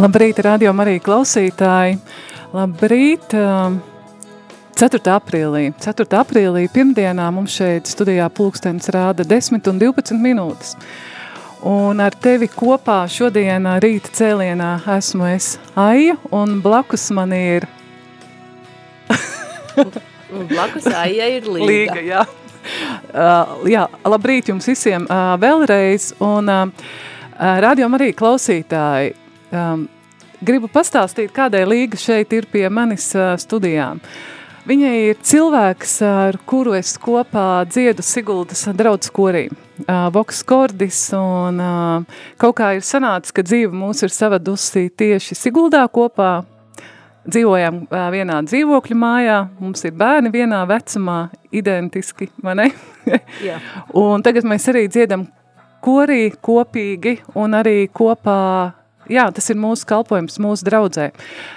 Labrīt, radio arī klausītāji. Labrīt! 4. aprīlī. 4. aprīlī pirmdienā mums šeit studijā pulkstenis rāda 10 un 12 minūtes. Un ar tevi kopā šodien rīta cēlienā esmu es Aija, un blakus man ir... blakus Aija ir Līga. Līga, jā. Uh, jā, labrīt jums visiem uh, vēlreiz, un uh, radio arī klausītāji, um, gribu pastāstīt, kādēļ Līga šeit ir pie manis uh, studijām. Viņa ir cilvēks, ar kuru es kopā dziedu Siguldas draudz korī. Uh, Voks Kordis, un uh, kaut kā ir sanācis, ka dzīve mūs ir savadusi tieši Siguldā kopā. Dzīvojam uh, vienā dzīvokļu mājā, mums ir bērni vienā vecumā, identiski, vai ne? Jā. un tagad mēs arī dziedam korī kopīgi un arī kopā jā, tas ir mūsu kalpojums, mūsu draudzē.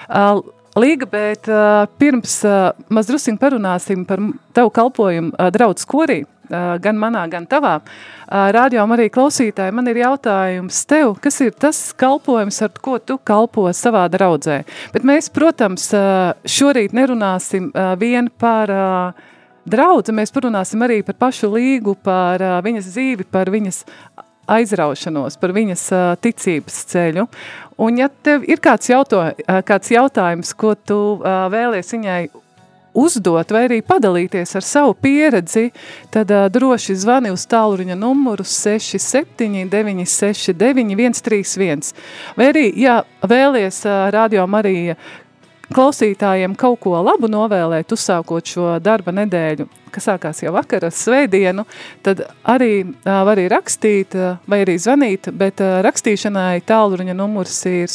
Uh, Līga, bet uh, pirms uh, maz drusiņ parunāsim par tavu kalpojumu uh, draudz korī, uh, gan manā, gan tavā. Uh, radio arī klausītāji, man ir jautājums tev, kas ir tas kalpojums, ar ko tu kalpo savā draudzē? Bet mēs, protams, uh, šorīt nerunāsim uh, vien par uh, draudzi, mēs parunāsim arī par pašu līgu, par uh, viņas dzīvi, par viņas aizraušanos, par viņas ticības ceļu. Un ja tev ir kāds, jauto, kāds jautājums, ko tu vēlies viņai uzdot vai arī padalīties ar savu pieredzi, tad uh, droši zvani uz tālruņa numuru 67 969 131. Vai arī, ja vēlies uh, Radio Marija klausītājiem kaut ko labu novēlēt, uzsākot šo darba nedēļu, kas sākās jau vakar ar svētdienu, tad arī var arī rakstīt vai arī zvanīt, bet rakstīšanai tālruņa numurs ir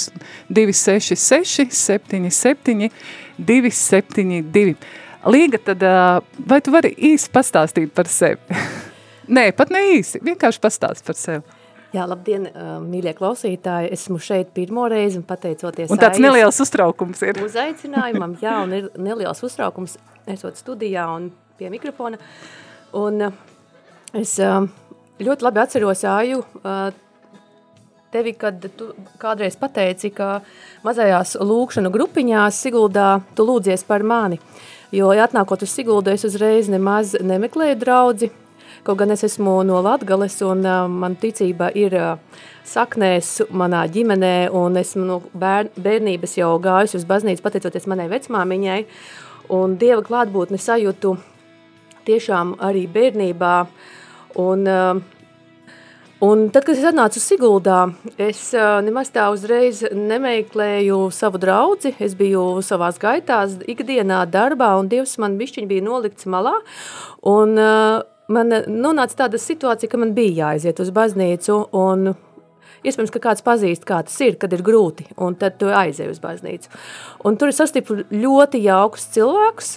266 77 272. Līga, tad vai tu vari īsi pastāstīt par sevi? Nē, pat ne īsi, vienkārši pastāst par sevi. Jā, labdien, mīļie klausītāji. Esmu šeit pirmo reizi un pateicoties Un tāds neliels uztraukums ir. Uzaicinājumam, jā, un ir neliels uztraukums esot studijā un pie mikrofona. Un es ļoti labi atceros Āju tevi, kad tu kādreiz pateici, ka mazajās lūkšanu grupiņās Siguldā tu lūdzies par mani. Jo, ja atnākot uz Siguldu, es uzreiz nemaz nemeklēju draudzi, Kaut gan es esmu no Latgales un man ticība ir saknēs manā ģimenē un esmu no bēr, bērnības jau gājusi uz baznīcu pateicoties manai vecmāmiņai un Dieva klātbūtni sajūtu tiešām arī bērnībā un uh, Un tad, kad es atnācu Siguldā, es nemaz tā uzreiz nemeklēju savu draudzi. Es biju savās gaitās, ikdienā darbā, un Dievs man bišķiņ bija nolikts malā. Un uh, man nonāca tāda situācija, ka man bija jāaiziet uz baznīcu, un iespējams, ka kāds pazīst, kā tas ir, kad ir grūti, un tad tu aizēji uz baznīcu. Un tur es sastipu ļoti jaukus cilvēkus,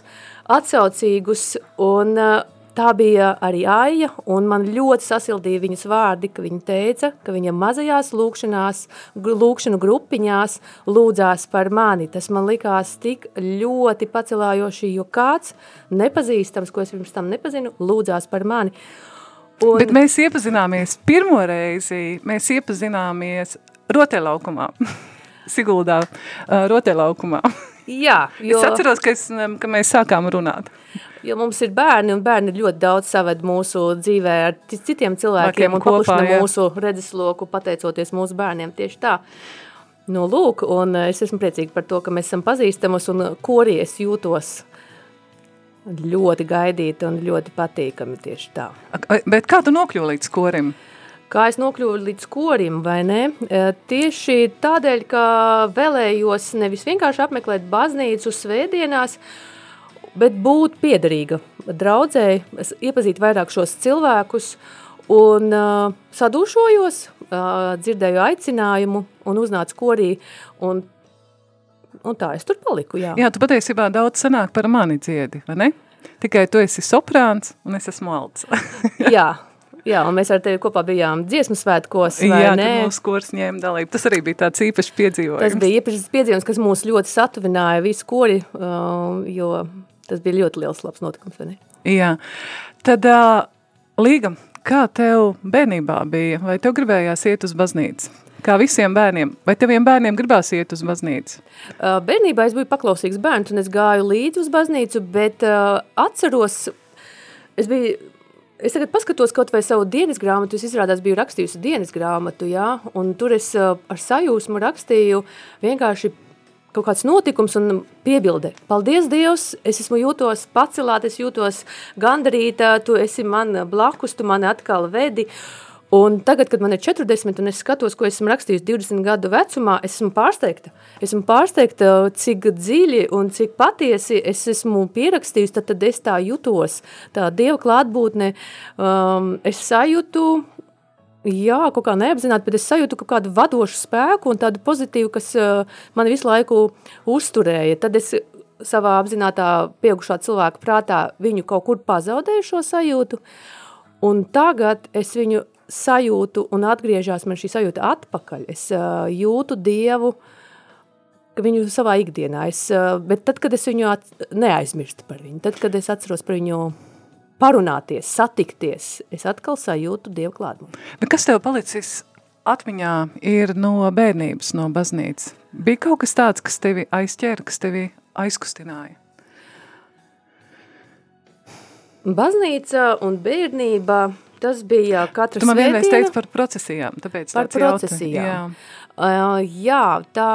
atsaucīgus, un tā bija arī Aija, un man ļoti sasildīja viņas vārdi, ka viņa teica, ka viņa mazajās lūkšanās, lūkšanu grupiņās lūdzās par mani. Tas man likās tik ļoti pacelājoši, jo kāds nepazīstams, ko es pirms tam nepazinu, lūdzās par mani. Un... Bet mēs iepazināmies pirmo reizi, mēs iepazināmies rotelaukumā, Siguldā, rotelaukumā. Jā, jo... Es atceros, ka, es, ka mēs sākām runāt. Jo mums ir bērni, un bērni ļoti daudz saved mūsu dzīvē ar citiem cilvēkiem un paplašina mūsu redzesloku, pateicoties mūsu bērniem tieši tā. Nu, lūk, un es esmu priecīga par to, ka mēs esam pazīstamas, un korī es jūtos ļoti gaidīti un ļoti patīkami tieši tā. Bet kā tu nokļuvi līdz korim? kā es nokļuvu līdz korim, vai ne? Eh, tieši tādēļ, ka vēlējos nevis vienkārši apmeklēt baznīcu svētdienās, bet būt piederīga draudzēji, iepazīt vairāk šos cilvēkus un uh, sadūšojos, uh, dzirdēju aicinājumu un uznācu korī un un tā es tur paliku, jā. Jā, tu patiesībā daudz sanāk par mani dziedi, vai ne? Tikai tu esi soprāns un es esmu alts. jā, Jā, un mēs ar tevi kopā bijām dziesmu svētkos, vai Jā, ne? kad mūsu kurs ņēma dalību. Tas arī bija tāds īpašs piedzīvojums. Tas bija īpašs piedzīvojums, kas mūs ļoti satuvināja visu kori, jo tas bija ļoti liels labs notikums, vai ne? Jā. Tad, uh, Līga, kā tev bērnībā bija? Vai tev gribējās iet uz baznīcu? Kā visiem bērniem. Vai teviem bērniem gribās iet uz baznīcu? Uh, bērnībā es biju paklausīgs bērns, un es gāju līdzi uz baznīcu, bet uh, atceros, es biju Es tagad paskatos kaut vai savu dienas grāmatu, es izrādās biju rakstījusi dienas grāmatu, jā, un tur es ar sajūsmu rakstīju vienkārši kaut kāds notikums un piebilde. Paldies Dievs, es esmu jūtos pacelāt, es jūtos gandarītā, tu esi man blakus, tu mani atkal vedi, Un tagad, kad man ir 40 un es skatos, ko esmu rakstījis 20 gadu vecumā, es esmu pārsteigta. Esmu pārsteigta, cik dziļi un cik patiesi es esmu pierakstījis, tad, tad es tā jutos, tā Dieva klātbūtne, um, es sajūtu, jā, kaut kā neapzināti, bet es sajūtu kaut kādu vadošu spēku un tādu pozitīvu, kas uh, mani visu laiku uzturēja. Tad es savā apzinātā pieaugušā cilvēka prātā viņu kaut kur pazaudēju šo sajūtu, un tagad es viņu sajūtu un atgriežās man šī sajūta atpakaļ. Es uh, jūtu Dievu, viņu savā ikdienā, es, uh, bet tad, kad es viņu neaizmirstu par viņu, tad, kad es atceros par viņu parunāties, satikties, es atkal sajūtu Dievu klātbūtni. Bet kas tev palicis atmiņā ir no bērnības, no baznīcas? Bija kaut kas tāds, kas tevi aizķēra, kas tevi aizkustināja? Baznīca un bērnība Tas bija katrs Tu man vienreiz svētdiena. teici par procesijām, tāpēc Par tāds procesijām. Jā. Uh, jā, tā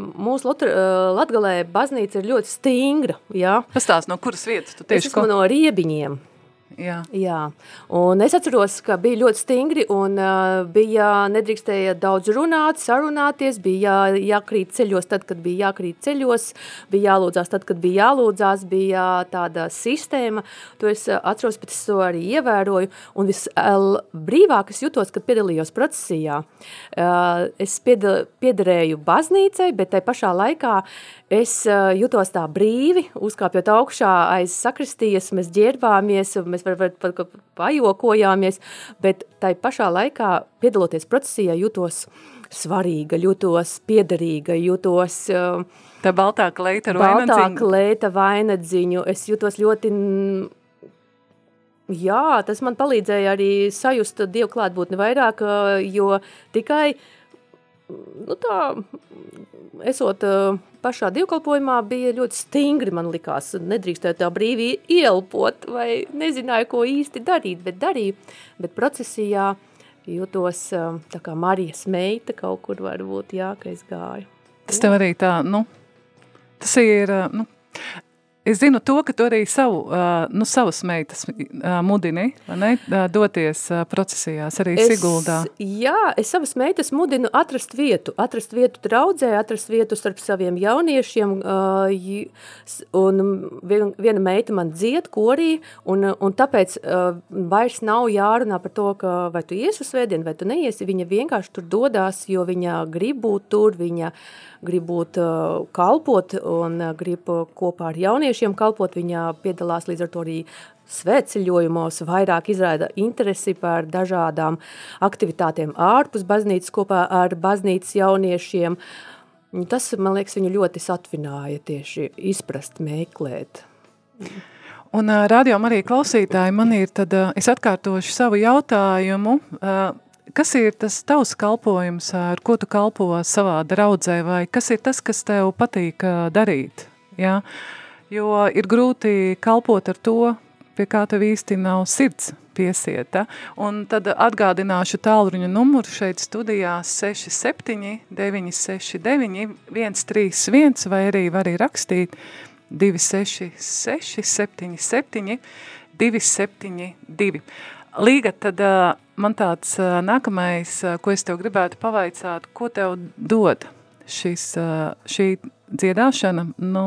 mūsu Lotra, uh, Latgalē baznīca ir ļoti stingra, jā. Pastāst, no kuras vietas tu Es tieši esmu no riebiņiem. Jā. Jā, un es atceros, ka bija ļoti stingri un uh, bija nedrīkstēja daudz runāt, sarunāties, bija jākrīt ceļos tad, kad bija jākrīt ceļos, bija jālūdzās tad, kad bija jālūdzās, bija tāda sistēma, to es uh, atceros, bet es to arī ievēroju, un visbrīvāk es jutos, kad piedalījos procesijā. Uh, es piederēju baznīcai, bet tai pašā laikā es uh, jutos tā brīvi, uzkāpjot augšā aiz sakristijas, mēs ģērbāmies, mēs varbūt pat pat pajokojāmies, bet tai pašā laikā piedaloties procesijā jutos svarīga, jutos piederīga, jutos uh, Tā baltā kleita ar baltā vainadziņu. klēta vainadziņu. Es jutos ļoti, jā, tas man palīdzēja arī sajust Dievu klātbūtni vairāk, uh, jo tikai, nu tā, esot pašā dievkalpojumā, bija ļoti stingri, man likās, nedrīkstēja tā brīvi ielpot, vai nezināju, ko īsti darīt, bet darīju, bet procesijā jūtos tā kā Marijas meita kaut kur varbūt, jā, ka es gāju. Tas tev arī tā, nu, tas ir, nu, es zinu to, ka tu arī savu, nu, savas meitas mudini, vai ne, doties procesijās arī Siguldā. Jā, es savas meitas mudinu atrast vietu, atrast vietu draudzē, atrast vietu starp saviem jauniešiem, un vien, viena meita man dzied korī, un, un tāpēc vairs nav jārunā par to, ka vai tu iesi uz svētdienu, vai tu neiesi, viņa vienkārši tur dodās, jo viņa grib būt tur, viņa grib būt kalpot un grib kopā ar jauniešiem kalpot, viņa piedalās līdz ar to arī svētceļojumos, vairāk izrāda interesi par dažādām aktivitātēm ārpus baznīcas kopā ar baznīcas jauniešiem. Tas, man liekas, viņu ļoti satvināja tieši izprast, meklēt. Un rādījām arī klausītāji, man ir tad, es atkārtošu savu jautājumu, kas ir tas tavs kalpojums, ar ko tu kalpo savā draudzē, vai kas ir tas, kas tev patīk darīt, ja? Jo ir grūti kalpot ar to, pie kā tev īsti nav sirds piesieta. Un tad atgādināšu tālruņa numuru šeit studijā 67 969 131 vai arī var arī rakstīt 266 77 272. Līga, tad man tāds nākamais, ko es tev gribētu pavaicāt, ko tev dod šis, šī dziedāšana, nu,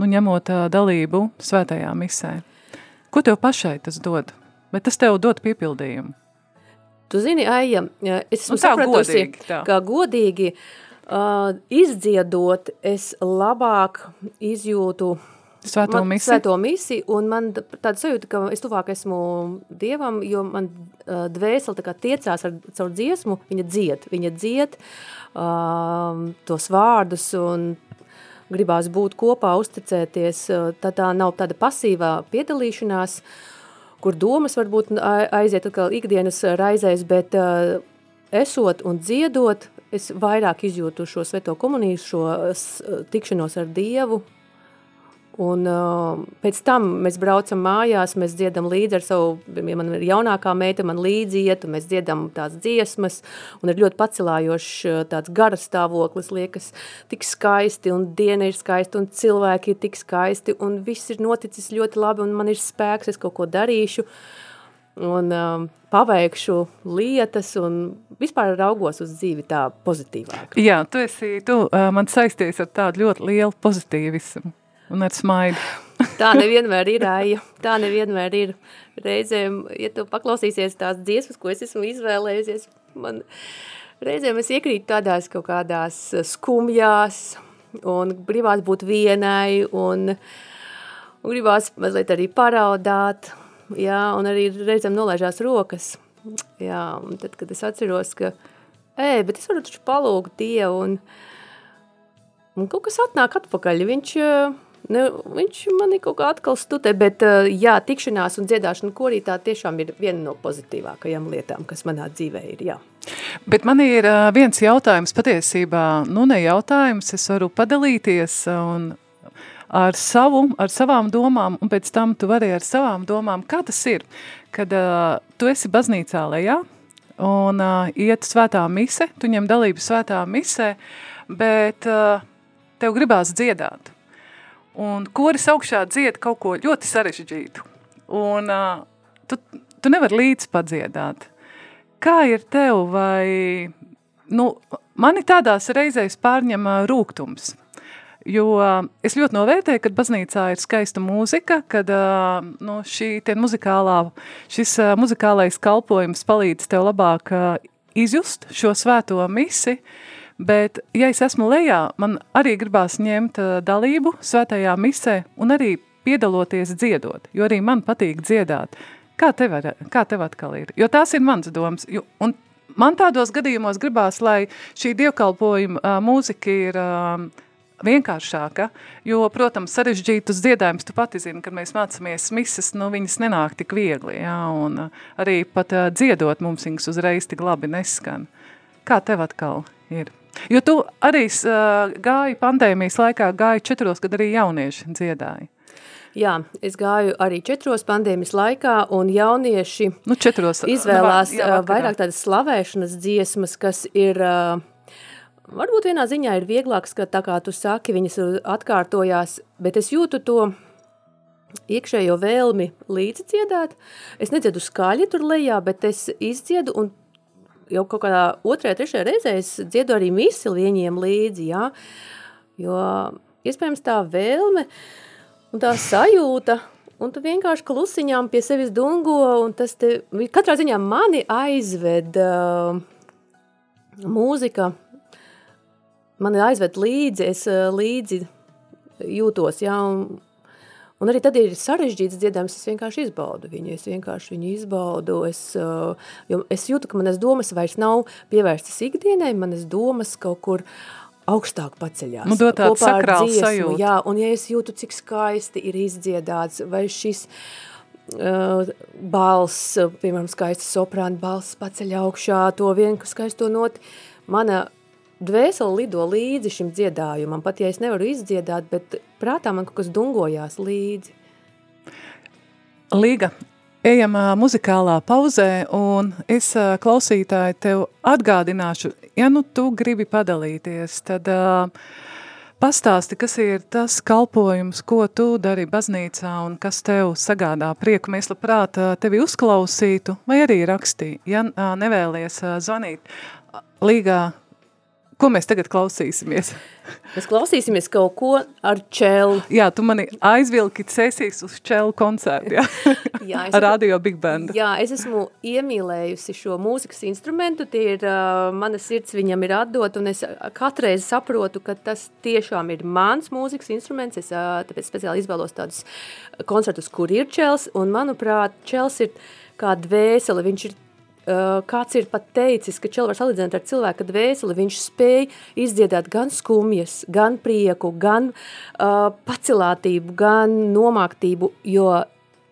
nu ņemot dalību svētajā misē? Ko tev pašai tas dod? Vai tas tev dod piepildījumu? Tu zini, Aija, es esmu Nu, sapratusi, godīgi, tā. ka godīgi uh, izdziedot, es labāk izjūtu Svēto misiju? Svēto misiju, un man tāda sajūta, ka es tuvāk esmu Dievam, jo man uh, dvēseli tā kā tiecās ar caur dziesmu, viņa dzied, viņa dzied uh, tos vārdus un gribās būt kopā, uzticēties, tā tā nav tāda pasīvā piedalīšanās, kur domas varbūt aiziet atkal ikdienas raizēs, bet esot un dziedot, es vairāk izjūtu šo svēto komuniju, šo tikšanos ar Dievu, Un uh, pēc tam mēs braucam mājās, mēs dziedam līdzi ar savu, ja man ir jaunākā meita, man līdzi iet, un mēs dziedam tās dziesmas, un ir ļoti pacelājošs uh, tāds garas stāvoklis, liekas tik skaisti, un diena ir skaista, un cilvēki ir tik skaisti, un viss ir noticis ļoti labi, un man ir spēks, es kaut ko darīšu, un um, paveikšu lietas, un vispār raugos uz dzīvi tā pozitīvāk. Jā, tu esi, tu uh, man saisties ar tādu ļoti lielu pozitīvismu un ar smaidu. Tā nevienmēr ir, Aija. Tā nevienmēr ir. Reizēm, ja tu paklausīsies tās dziesmas, ko es esmu izvēlējusies, man reizēm es iekrītu tādās kaut kādās skumjās un gribās būt vienai un, un gribās mazliet arī paraudāt, jā, un arī reizēm nolaižās rokas. Jā, un tad, kad es atceros, ka, ej, bet es varu taču palūgt Dievu un, un kaut kas atnāk atpakaļ. Viņš, eh, ne, viņš mani kaut kā atkal studē, bet eh, jā, tikšanās un dziedāšana korī tā tiešām ir viena no pozitīvākajām lietām, kas manā dzīvē ir, jā. Bet man ir uh, viens jautājums patiesībā, nu ne jautājums, es varu padalīties un ar, savu, ar savām domām, un pēc tam tu vari ar savām domām, kā tas ir, kad uh, tu esi baznīcā lejā, un uh, iet svētā mise, tu ņem dalību svētā misē, bet uh, tev gribās dziedāt. Un koris augšā dzied kaut ko ļoti sarežģītu. Un uh, tu, tu nevari līdz padziedāt. Kā ir tev vai, nu, mani tādās reizēs pārņem rūgtums, jo es ļoti novērtēju, kad baznīcā ir skaista mūzika, kad nu, šī muzikālā, šis muzikālais kalpojums palīdz tev labāk izjust šo svēto misi, bet, ja es esmu lejā, man arī gribās ņemt ā, dalību svētajā misē un arī piedaloties dziedot, jo arī man patīk dziedāt. Kā tev, ar, kā tev atkal ir? Jo tās ir mans domas. Jo, un man tādos gadījumos gribās, lai šī dievkalpojuma uh, mūzika ir uh, vienkāršāka, jo, protams, sarežģītus dziedājumus tu pati zini, kad mēs mācāmies misas, nu, viņas nenāk tik viegli, jā, un arī pat dziedot mums viņas uzreiz tik labi neskan. Kā tev atkal ir? Jo tu arī uh, gāji pandēmijas laikā, gāji četros, kad arī jaunieši dziedāja. Jā, es gāju arī četros pandēmijas laikā, un jaunieši Nu, četros. izvēlās nu, va- jā, jā, vairāk tādas slavēšanas dziesmas, kas ir, varbūt vienā ziņā ir vieglākas, ka tā kā tu saki, viņas atkārtojās, bet es jūtu to iekšējo vēlmi līdzi dziedāt. Es nedziedu skaļi tur lejā, bet es izdziedu un jau kaut kādā otrajā, trešajā reizē es dziedu arī misi viņiem līdzi, jā, jo iespējams tā vēlme un tā sajūta, un tu vienkārši klusiņām pie sevis dungo, un tas te, katrā ziņā mani aizved uh, mūzika, mani aizved līdzi, es uh, līdzi jūtos, jā, un, un arī tad ir sarežģīts dziedājums, es vienkārši izbaudu viņu, es vienkārši viņu izbaudu, es, uh, es jūtu, ka manas domas vairs nav pievērstas ikdienai, manas domas kaut kur augstāk paceļās. Nu, dod tādu sakrālu dziesmu, sajūtu. Jā, un ja es jūtu, cik skaisti ir izdziedāts, vai šis uh, balss, piemēram, skaists soprāna balss paceļ augšā, to vienu skaisto noti, mana dvēsele lido līdzi šim dziedājumam, pat ja es nevaru izdziedāt, bet prātā man kaut kas dungojās līdzi. Līga, ejam muzikālā pauzē, un es klausītāji tev atgādināšu, ja nu tu gribi padalīties, tad ā, Pastāsti, kas ir tas kalpojums, ko tu dari baznīcā un kas tev sagādā prieku. Mēs labprāt tevi uzklausītu vai arī rakstī, ja nevēlies zvanīt. Līgā Ko mēs tagad klausīsimies? Mēs klausīsimies kaut ko ar čelu. Jā, tu mani aizvilki cēsīs uz čelu koncertu, jā? jā ar radio Big Band. Jā, es esmu iemīlējusi šo mūzikas instrumentu, tie ir, uh, mana sirds viņam ir atdot, un es katreiz saprotu, ka tas tiešām ir mans mūzikas instruments, es uh, tāpēc speciāli izvēlos tādus koncertus, kur ir čels, un manuprāt, čels ir kā dvēsele, viņš ir kāds ir pat teicis, ka čeli var salīdzināt ar cilvēka dvēseli, viņš spēj izdziedāt gan skumjas, gan prieku, gan uh, pacilātību, gan nomāktību, jo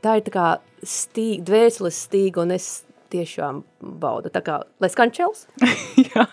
tā ir tā kā stīga, dvēseles stīga, un es tiešām baudu. Tā kā, lai skan čels? Jā.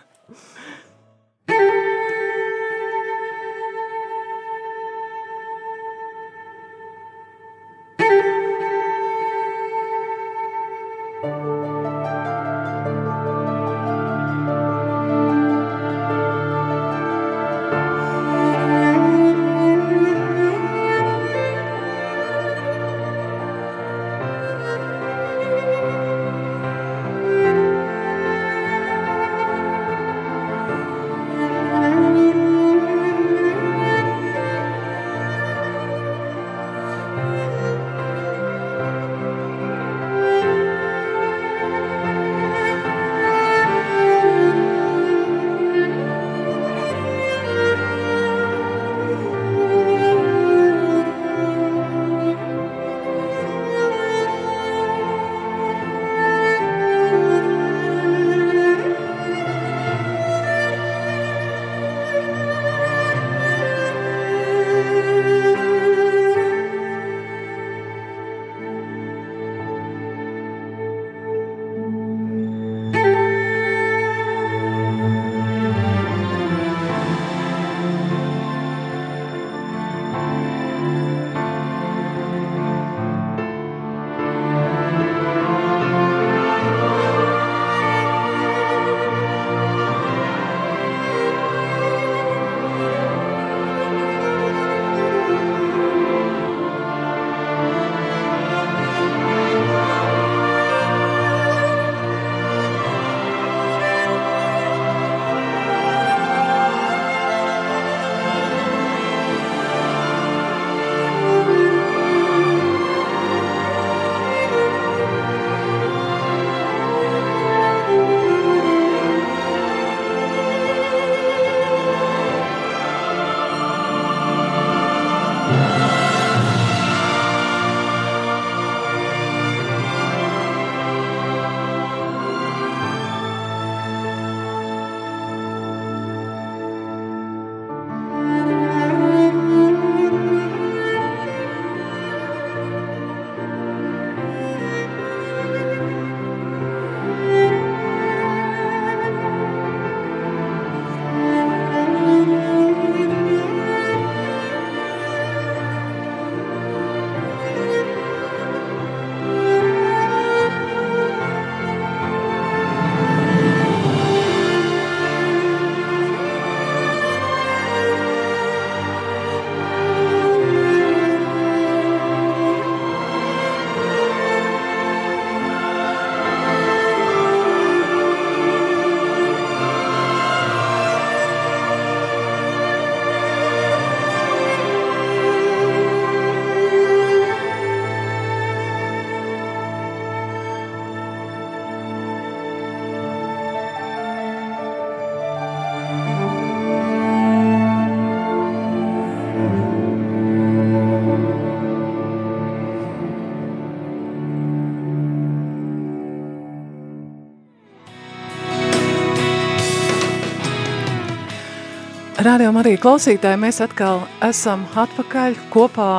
Radio Marija klausītāji, mēs atkal esam atpakaļ kopā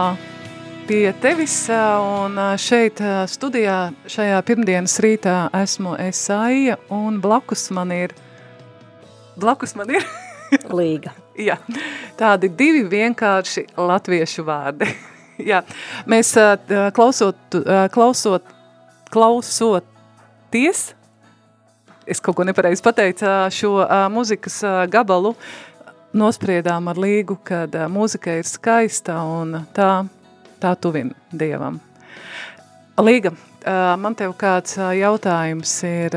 pie tevis un šeit studijā šajā pirmdienas rītā esmu Esaija un blakus man ir, blakus man ir Līga. Jā, tādi divi vienkārši latviešu vārdi. Jā, mēs klausot, klausot, klausoties, es kaut ko nepareizi pateicu šo muzikas gabalu, nospriedām ar līgu, ka uh, mūzika ir skaista un tā, tā tuvina Dievam. Līga, uh, man tev kāds uh, jautājums ir,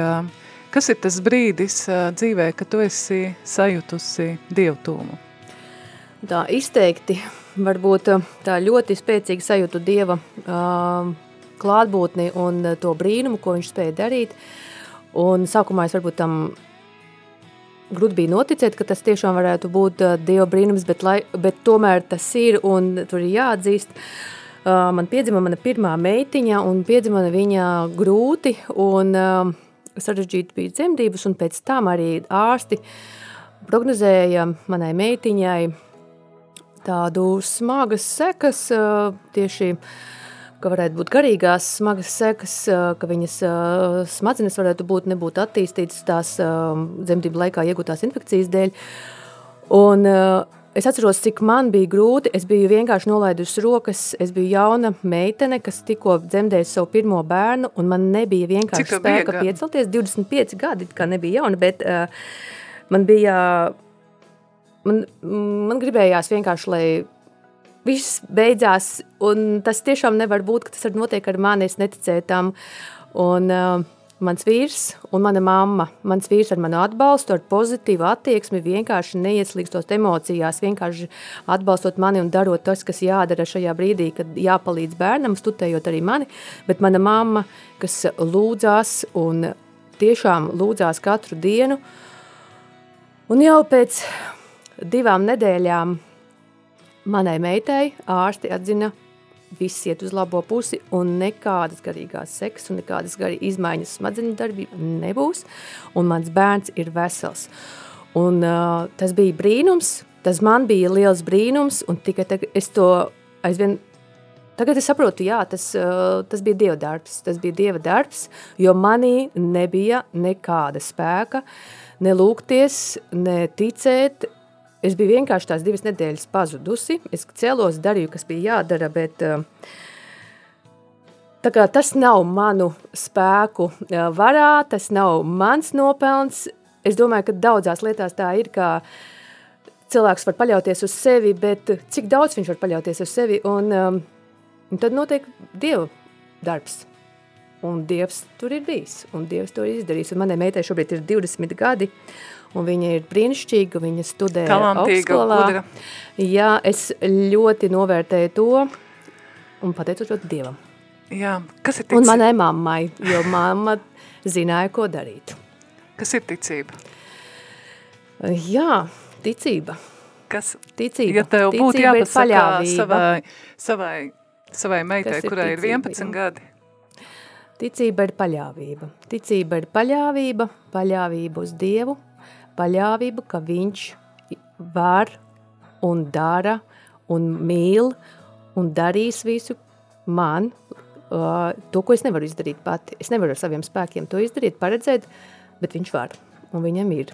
kas ir tas brīdis dzīvē, kad tu esi sajutusi dievtūmu? Tā izteikti, varbūt tā ļoti spēcīgi sajūtu Dieva klātbūtni un to brīnumu, ko viņš spēja darīt. Un sākumā es varbūt tam grūti bija noticēt, ka tas tiešām varētu būt uh, Dieva brīnums, bet, lai, bet tomēr tas ir un tur ir jāatzīst. Uh, man piedzima mana pirmā meitiņa un piedzima viņa grūti un uh, sarežģīti bija dzemdības un pēc tam arī ārsti prognozēja manai meitiņai tādu smagas sekas tieši ka varētu būt garīgās smagas sekas, ka viņas smadzenes varētu būt nebūt attīstītas tās dzemdību laikā iegūtās infekcijas dēļ. Un es atceros, cik man bija grūti. Es biju vienkārši nolaidusi rokas. Es biju jauna meitene, kas tikko dzemdēja savu pirmo bērnu, un man nebija vienkārši spēka piecelties. 25 gadi, kā nebija jauna, bet uh, man bija man, man gribējās vienkārši, lai viss beidzās, un tas tiešām nevar būt, ka tas var notiek ar mani, es neticēju tam. Un uh, mans vīrs un mana mamma, mans vīrs ar manu atbalstu, ar pozitīvu attieksmi, vienkārši neieslīgstot emocijās, vienkārši atbalstot mani un darot tas, kas jādara šajā brīdī, kad jāpalīdz bērnam, studējot arī mani, bet mana mamma, kas lūdzās un tiešām lūdzās katru dienu, un jau pēc divām nedēļām manai meitai ārsti atzina, viss iet uz labo pusi un nekādas garīgās seks un nekādas garīgas izmaiņas smadzeņu darbība nebūs, un mans bērns ir vesels. Un uh, tas bija brīnums, tas man bija liels brīnums, un tikai tagad es to aizvien Tagad es saprotu, jā, tas, tas bija Dieva darbs. Tas bija Dieva darbs, jo manī nebija nekāda spēka ne lūgties, ne ticēt, Es biju vienkārši tās divas nedēļas pazudusi. Es cēlos, darīju, kas bija jādara, bet eh, kā tas nav manu spēku eh, varā, tas nav mans nopelns. Es domāju, ka daudzās lietās tā ir, ka cilvēks var paļauties uz sevi, bet cik daudz viņš var paļauties uz sevi, un, um, un tad notiek Dieva darbs. Un Dievs tur ir bijis, un Dievs to ir izdarījis. Un manai meitai šobrīd ir 20 gadi, un viņa ir brīnišķīga, viņa studē augstskolā. Jā, es ļoti novērtēju to un pateicu to Dievam. Jā, kas ir Un ticība? manai mammai, jo mamma zināja, ko darīt. Kas ir ticība? Jā, ticība. Kas, Ticība. ja tev būtu Ticība ir jāpasaka savai, savai, savai meitai, ir kurai ir ticība, 11 jā. gadi, Ticība ir paļāvība. Ticība ir paļāvība, paļāvība uz Dievu, paļāvība, ka Viņš var un dara un mīl un darīs visu man, uh, to, ko es nevaru izdarīt pati. Es nevaru ar saviem spēkiem to izdarīt, paredzēt, bet Viņš var un viņam ir.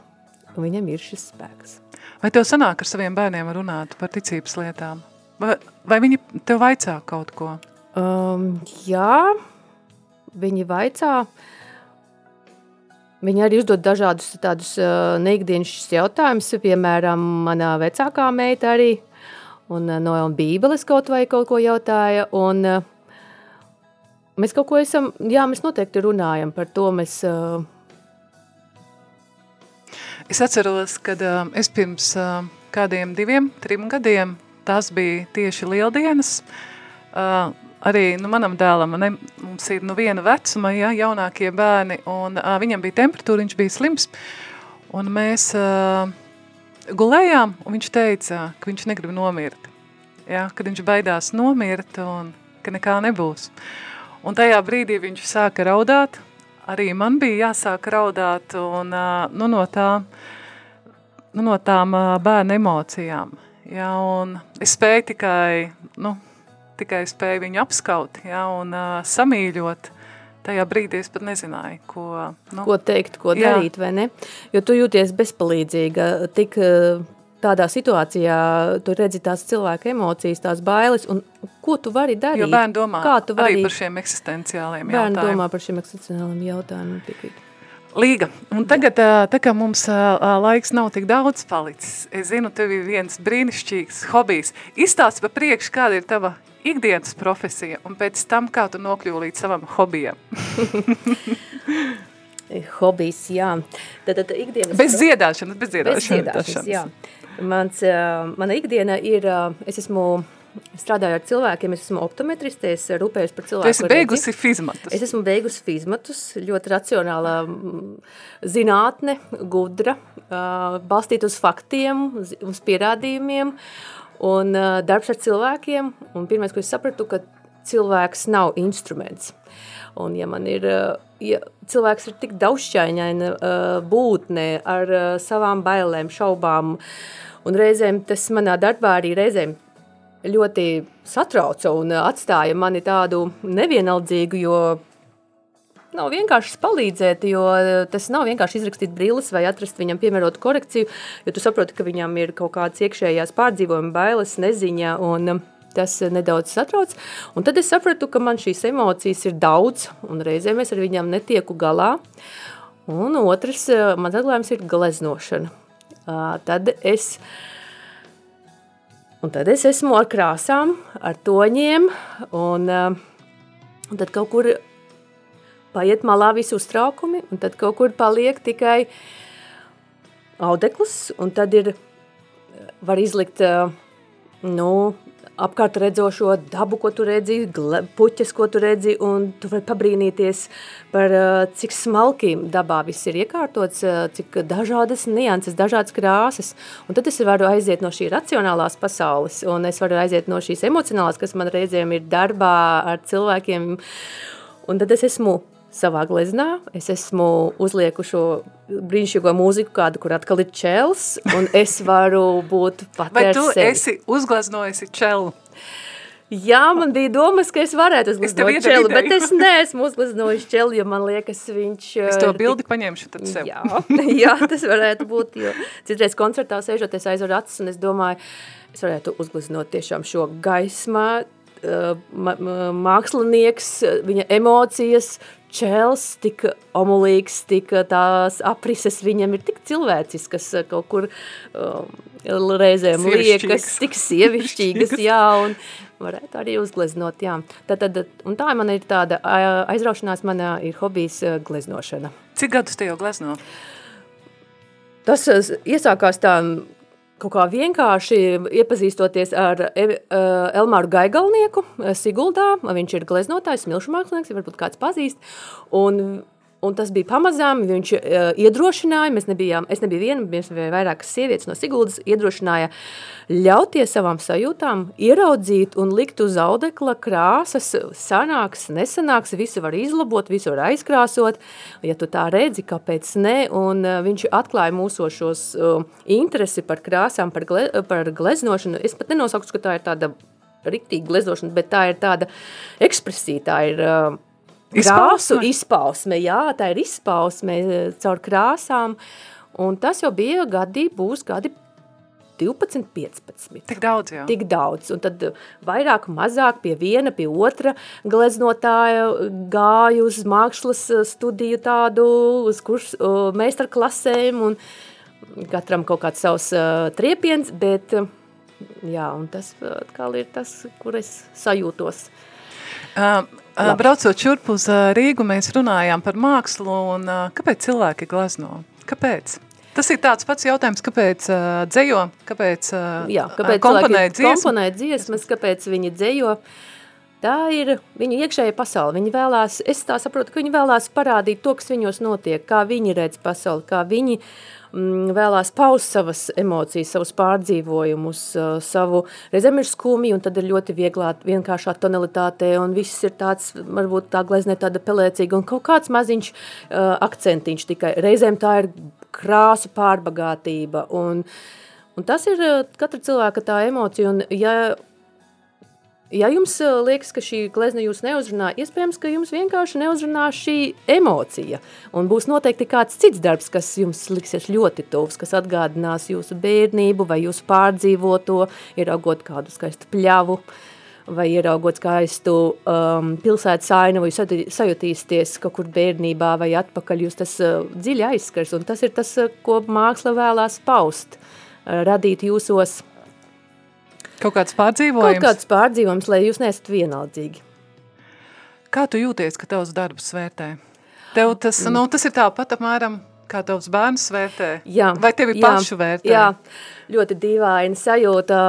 Un viņam ir šis spēks. vai tev sanāk ar saviem bērniem runāt par ticības lietām? Vai, vai viņi tev vaicā kaut ko? Um, jā, viņi vaicā. Viņi arī uzdod dažādus tādus uh, neikdienišķus jautājumus. Piemēram, manā vecākā meita arī un, uh, no Bībeles kaut vai kaut ko jautāja. Un, uh, mēs kaut ko esam, jā, mēs noteikti runājam par to. Mēs, uh, Es atceros, kad uh, es pirms uh, kādiem diviem, trim gadiem, tās bija tieši lieldienas, uh, arī nu, manam dēlam, ne, mums ir nu viena vecuma, ja, jaunākie bērni, un uh, viņam bija temperatūra, viņš bija slims, un mēs uh, gulējām, un viņš teica, ka viņš negrib nomirt, ja, kad viņš baidās nomirt, un ka nekā nebūs. Un tajā brīdī viņš sāka raudāt, arī man bija jāsāk raudāt, un uh, nu, no, tā, nu, no tām uh, bērnu emocijām. Ja, un es spēju tikai, nu, tikai spēju viņu apskaut ja, un uh, samīļot. Tajā brīdī es pat nezināju, ko, nu, ko teikt, ko Jā. darīt, vai ne? Jo tu jūties bezpalīdzīga, tik tādā situācijā, tu redzi tās cilvēka emocijas, tās bailes, un ko tu vari darīt? jo bērni domā Kā tu vari? arī par šiem eksistenciāliem Bērni jautājumiem. domā par šiem eksistenciāliem jautājumiem. tik- Līga, un tagad, tā kā mums laiks nav tik daudz palicis, es zinu, tev ir viens brīnišķīgs hobijs. Izstāsti pa priekšu, kāda ir tava ikdienas profesija, un pēc tam, kā tu nokļuvi līdz savam hobijam. Hobijs, jā. Tad, tad ikdienas Bez dziedāšanas, bez Bez dziedāšanas. dziedāšanas, jā. Mans, ā, mana ikdiena ir, ā, es esmu strādāju ar cilvēkiem, es esmu optometriste, es rūpējos par cilvēku Tu esi beigusi fizmatus. Es esmu beigusi fizmatus, ļoti racionāla zinātne, gudra, ā, balstīt uz faktiem, uz, uz pierādījumiem un ā, darbs ar cilvēkiem. Un pirmais, ko es sapratu, ka cilvēks nav instruments. Un ja man ir, ā, ja cilvēks ir tik daudzšķainaina ā, būtne ar ā, savām bailēm, šaubām, un reizēm tas manā darbā arī reizēm ļoti satrauca un ā, atstāja mani tādu nevienaldzīgu, jo nav vienkārši palīdzēt, jo tas nav vienkārši izrakstīt brilles vai atrast viņam piemērotu korekciju, jo tu saproti, ka viņam ir kaut kādas iekšējās pārdzīvojuma bailes, neziņa un um, tas nedaudz satrauc. Un tad es sapratu, ka man šīs emocijas ir daudz un reizēm es ar viņām netieku galā. Un otrs, uh, mans atklājums ir gleznošana. Tad es tad es esmu ar krāsām, ar toņiem, un, un tad kaut kur paiet malā visi uztraukumi, un tad kaut kur paliek tikai audeklis, un tad ir, var izlikt, nu, apkārt redzošo dabu, ko tu redzi, puķes, ko tu redzi, un tu vari pabrīnīties par cik smalki dabā viss ir iekārtots, cik dažādas nianses, dažādas krāsas, un tad es varu aiziet no šī racionālās pasaules, un es varu aiziet no šīs emocionālās, kas man reizēm ir darbā ar cilvēkiem, un tad es esmu savā gleznā, es esmu uzlieku šo brīnišķīgo mūziku kādu, kur atkal ir čels, un es varu būt pat Vai tu sevi. esi uzgleznojusi čelu? Jā, man bija domas, ka es varētu uzgleznot ideju. bet es neesmu uzgleznojis čeli, jo man liekas, viņš... Es uh, to bildi paņemšu tad sev. Jā, jā, tas varētu būt, jo citreiz koncertā sēžot, es aizvaru acis un es domāju, es varētu uzgleznot tiešām šo gaismā, mākslinieks, viņa emocijas, čels, tik omulīgs, tik tās aprises viņam ir tik cilvēciskas kaut kur um, reizēm liekas, tik sievišķīgas, jā, un varētu arī uzgleznot, jā. Tad, tad, un tā man ir tāda aizraušanās, manā ir hobijs gleznošana. Cik gadus te jau glezno? Tas iesākās tā kaut kā vienkārši iepazīstoties ar Evi- ā, Elmāru Gaigalnieku ā, Siguldā. Viņš ir gleznotājs, smilšu mākslinieks, varbūt kāds pazīst. Un, un tas bija pamazām, viņš uh, iedrošināja, mēs nebijām, es nebiju viena, mēs bija vairākas sievietes no Siguldas, iedrošināja ļauties savām sajūtām, ieraudzīt un likt uz audekla krāsas, sanāks, nesanāks, visu var izlabot, visu var aizkrāsot, ja tu tā redzi, kāpēc ne, un uh, viņš atklāja mūsošos uh, interesi par krāsām, par, gle, par gleznošanu, es pat nenosaukšu, ka tā ir tāda riktīga gleznošana, bet tā ir tāda ekspresija, tā ir uh, krāsu Izpausme? izpausme, jā, tā ir izpausme eh, caur krāsām, un tas jau bija gadi, būs gadi 12, 15. Tik daudz jau. Tik daudz, un tad eh, vairāk, mazāk pie viena, pie otra gleznotāja gāju uz mākslas studiju tādu, uz kurs, uh, meistarklasēm, un katram kaut kāds savs uh, triepiens, bet, uh, jā, un tas atkal ir tas, kur es sajūtos. Uh, uh, braucot šurp uz uh, Rīgu, mēs runājām par mākslu un uh, kāpēc cilvēki glezno? Kāpēc? Tas ir tāds pats jautājums, kāpēc uh, dzējo, kāpēc, uh, Jā, kāpēc komponē dziesmu? komponē dziesmas, kāpēc viņi dzējo. Tā ir viņu iekšējā pasaule. Viņi vēlās, es tā saprotu, ka viņi vēlās parādīt to, kas viņos notiek, kā viņi redz pasauli, kā viņi mm, vēlās paust savas emocijas, savus pārdzīvojumus, uh, savu, reizēm ir skumji, un tad ir ļoti vieglā, vienkāršā tonalitātē, un viss ir tāds, varbūt tā glezne tāda pelēcīga, un kaut kāds maziņš uh, akcentiņš tikai. Reizēm tā ir krāsu pārbagātība, un, un tas ir uh, katra cilvēka tā emocija, un ja Ja jums eh, liekas, ka šī glezna jūs neuzrunā, iespējams, ka jums vienkārši neuzrunā šī emocija. Un būs noteikti kāds cits darbs, kas jums liksies ļoti tuvs, kas atgādinās jūsu bērnību vai jūsu pārdzīvoto, ieraugot kādu skaistu pļavu vai ieraugot skaistu um, pilsētas ainu, vai sajutīsties kaut kur bērnībā vai atpakaļ, jūs tas uh, dziļi aizskars, un tas ir tas, uh, ko māksla vēlās paust, uh, radīt jūsos Kaut kāds pārdzīvojums? Kaut kāds pārdzīvojums, lai jūs neesat vienaldzīgi. Kā tu jūties, ka tavs darbs vērtē? Tev tas, mm. nu, tas ir tāpat apmēram, kā tavs bērns vērtē? Jā. Vai tevi jā, pašu vērtē? Jā, ļoti dīvaini sajūta,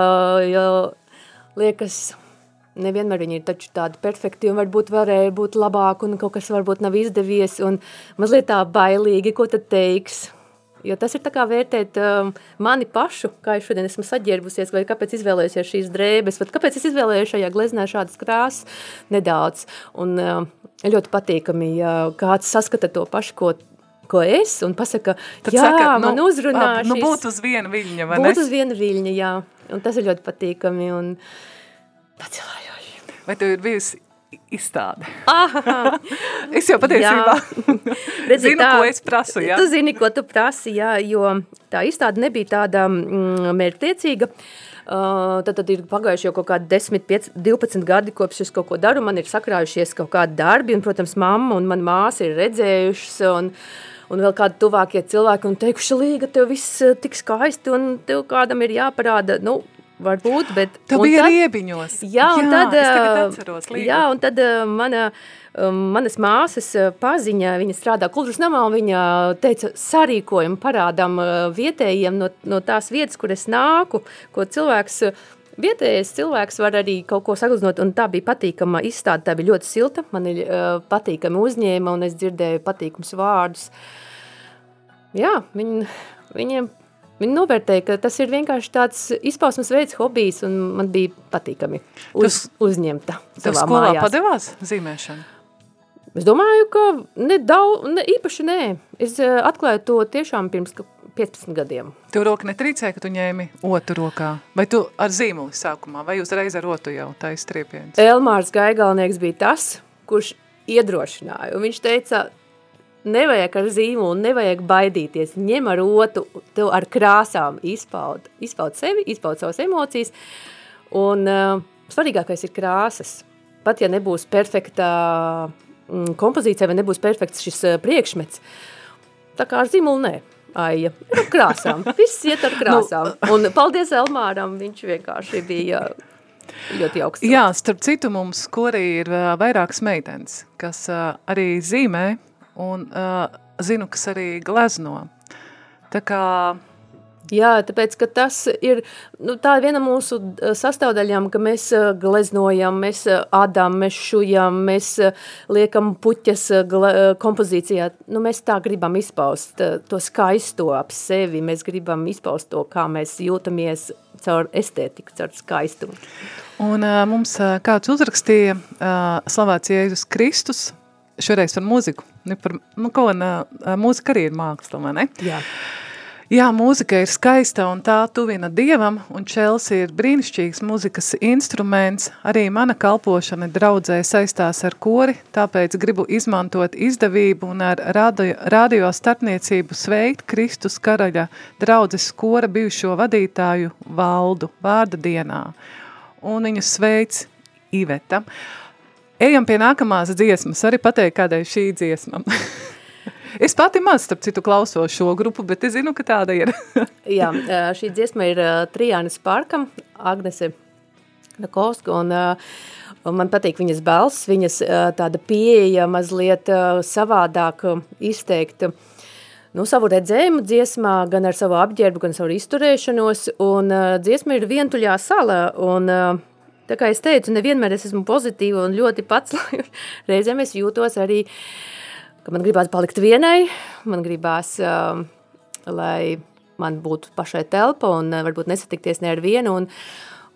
jo liekas, nevienmēr viņi ir taču tādi perfekti un varbūt varēja būt labāk un kaut kas varbūt nav izdevies un mazliet tā bailīgi, ko tad teiks – Jo tas ir kā vērtēt um, mani pašu, kā es šodien esmu saģērbusies, vai kāpēc izvēlējusies šīs drēbes, vai kāpēc es izvēlējos šajā gleznē šādas krāsas nedaudz. Un um, ļoti patīkami, ja kāds saskata to pašu, ko ko es, un pasaka, Tad jā, saka, nu, man uzrunā šis. Nu, būt uz viena viļņa, vai ne? Būt uz viena viļņa, jā. Un tas ir ļoti patīkami un pacelājoši. Vai tev ir bijusi izstāde. es jau patiesībā Redzi, zinu, tā, ko es prasu. Jā. Tu zini, ko tu prasi, jā, jo tā izstāde nebija tāda mm, mērķtiecīga. Uh, tad, tad ir pagājuši jau kaut kādi 10, 5, 12 gadi, kopš es kaut ko daru. Man ir sakrājušies kaut kādi darbi, un, protams, mamma un mana māsa ir redzējušas. Un, un vēl kādi tuvākie cilvēki un teikuši, Līga, tev viss tik skaisti, un tev kādam ir jāparāda, nu, varbūt, bet... Tu biji tad, riebiņos. Jā, un jā, tad... Atceros. Jā, un tad mana, manas māsas paziņa, viņa strādā kultūras namā, un viņa teica, sarīkojam, parādām vietējiem no, no tās vietas, kur es nāku, ko cilvēks Vietējais cilvēks var arī kaut ko saglaznot, un tā bija patīkama izstāde, tā bija ļoti silta, man ir uh, patīkami uzņēma, un es dzirdēju patīkums vārdus. Jā, viņi, viņiem Viņi novērtēja, ka tas ir vienkārši tāds izpausmes veids, hobijs, un man bija patīkami uz, tas, uzņemta savā skolā mājās. padevās zīmēšana? Es domāju, ka ne daudz, ne, īpaši nē. Es uh, atklāju to tiešām pirms 15 gadiem. Tev roka netrīcēja, ka tu ņēmi otru rokā? Vai tu ar zīmuli sākumā, vai uzreiz ar otru jau taisa triepiens? Elmārs Gaigalnieks bija tas, kurš iedrošināja, un viņš teica, nevajag ar zīmolu, nevajag baidīties. Ņem ar otru, tev ar krāsām izpaud, izpaud sevi, izpaud savas emocijas. Un uh, svarīgākais ir krāsas. Pat ja nebūs perfekta mm, kompozīcija vai nebūs perfekts šis uh, priekšmets, tā kā ar zīmolu nē. Aija, ar krāsām. Viss iet ar krāsām. Nu, un paldies Elmāram, viņš vienkārši bija ļoti augsts. Jā, starp citu mums korī ir uh, vairākas meitenes, kas arī zīmē un uh, zinu, kas arī glezno. Tā kā Jā, tāpēc, ka tas ir, nu, tā ir viena mūsu sastāvdaļām, ka mēs gleznojam, mēs ādām, mēs šujam, mēs liekam puķas kompozīcijā. Nu, mēs tā gribam izpaust to skaisto ap sevi, mēs gribam izpaust to, kā mēs jūtamies caur estētiku, caur skaistumu. Un mums kāds uzrakstīja slavēts Jēzus Kristus, šoreiz par mūziku. Ne par, nu, ko, un, mūzika arī ir māksla, vai ne? Jā. Jā, mūzika ir skaista un tā tuvina Dievam, un Čels ir brīnišķīgs mūzikas instruments. Arī mana kalpošana draudzē saistās ar kori, tāpēc gribu izmantot izdevību un ar radio, radio starpniecību sveikt Kristus karaļa draudzes kora bijušo vadītāju valdu vārda dienā. Un viņu sveic Iveta. Uh, Ejam pie nākamās dziesmas, arī pateikt, kādai šī dziesma. es pati maz, starp citu, klausos šo grupu, bet es zinu, ka tāda ir. Jā, šī dziesma ir Trijānis Parkam, Agnese Nakovska, un, man patīk viņas balss, viņas tāda pieeja mazliet savādāk izteikt nu, savu redzējumu dziesmā, gan ar savu apģērbu, gan savu izturēšanos, un dziesma ir vientuļā sala, un Tā kā es teicu, nevienmēr es esmu pozitīva un ļoti pats, reizēm es jūtos arī, ka man gribās palikt vienai, man gribās, uh, lai man būtu pašai telpa un uh, varbūt nesatikties ne ar vienu, un,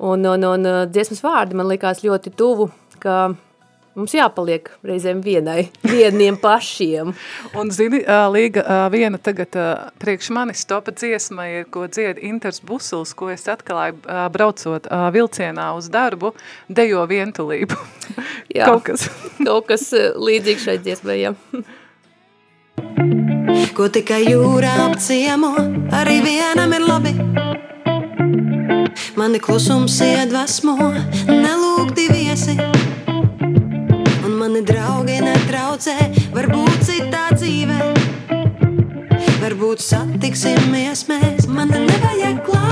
un, un, un uh, dziesmas vārdi man likās ļoti tuvu, ka Mums jāpaliek reizēm vienai, vieniem pašiem. Un, zini, Līga, viena tagad priekš manis topa dziesma ir, ko dzied Inters Busuls, ko es atklāju braucot vilcienā uz darbu, dejo vientulību. Jā, kaut kas. kaut kas līdzīgs šai dziesmai, jā. Ko tikai jūrā apciemo, arī vienam ir labi. Mani klusums iedvesmo, nelūk divi precē, varbūt citā dzīvē. Varbūt satiksimies mēs, man nevajag klāt.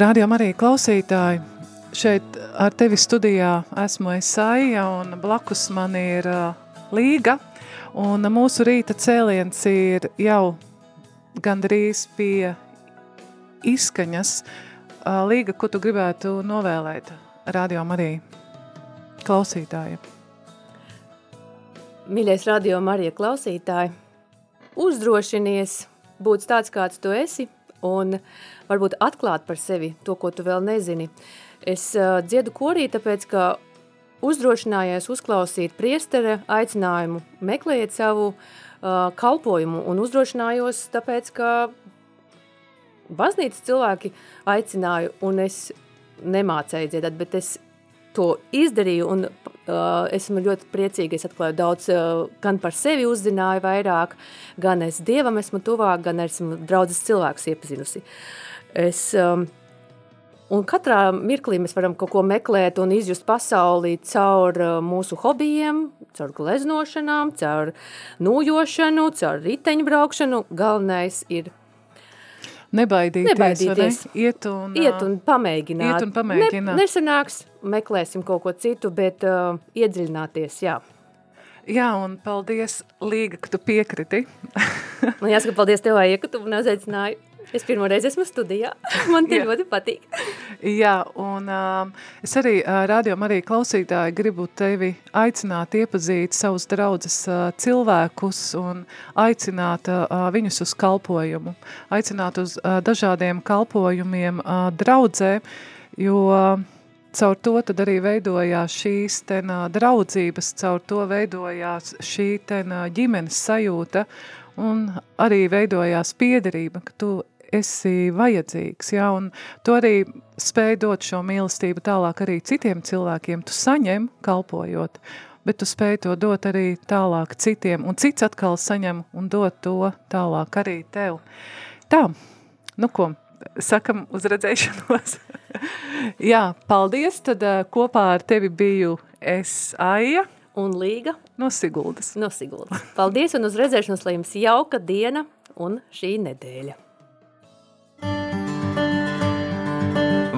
Radio Marija klausītāji, šeit ar tevi studijā esmu Esaija un blakus man ir uh, Līga. Un mūsu rīta cēliens ir jau gandrīz pie izskaņas. Uh, Līga, ko tu gribētu novēlēt Radio Marija klausītājiem? Mīļais radio Marija klausītāji, uzdrošinies būt tāds, kāds tu esi, un varbūt atklāt par sevi to, ko tu vēl nezini. Es uh, dziedu korī, tāpēc, ka uzdrošinājos uzklausīt priestere aicinājumu, meklējiet savu uh, kalpojumu un uzdrošinājos, tāpēc, ka baznīcas cilvēki aicināju, un es nemācēju dziedāt, bet es to izdarīju, un uh, esmu ļoti priecīga, es atklāju daudz, uh, gan par sevi uzzināju vairāk, gan es Dievam esmu tuvāk, gan esmu draudzes cilvēks iepazinusi. Es, um, un katrā mirklī mēs varam kaut ko meklēt un izjust pasaulī caur uh, mūsu hobijiem, caur gleznošanām, caur nūjošanu, caur riteņbraukšanu. Galvenais ir Nebaidīties, Nebaidīties. ne? Iet un, Iet un pamēģināt. Iet un pamēģināt. Ne, nesanāks, meklēsim kaut ko citu, bet uh, iedziļināties, jā. Jā, un paldies, Līga, ka tu piekriti. Jāsaka paldies tev, Aija, ka tu man uzaicināji. Es pirmo reizi esmu studijā. Man tie ļoti patīk. Jā, un um, es arī uh, rādījumā arī klausītāji gribu tevi aicināt iepazīt savus draudzes uh, cilvēkus un aicināt uh, viņus uz kalpojumu, aicināt uz uh, dažādiem kalpojumiem uh, draudzē, jo uh, caur to arī veidojās šīs ten uh, draudzības, caur to veidojās šī ten uh, ģimenes sajūta un arī veidojās piederība, ka tu esi vajadzīgs, ja, un tu arī spēj dot šo mīlestību tālāk arī citiem cilvēkiem, tu saņem kalpojot, bet tu spēj to dot arī tālāk citiem, un cits atkal saņem un dot to tālāk arī tev. Tā, nu ko, sakam uz redzēšanos. Jā, paldies. Tad uh, kopā ar tevi biju es Aija Un Līga no Siguldas. no Siguldas. Paldies un uz redzēšanos, lai jums jauka diena un šī nedēļa.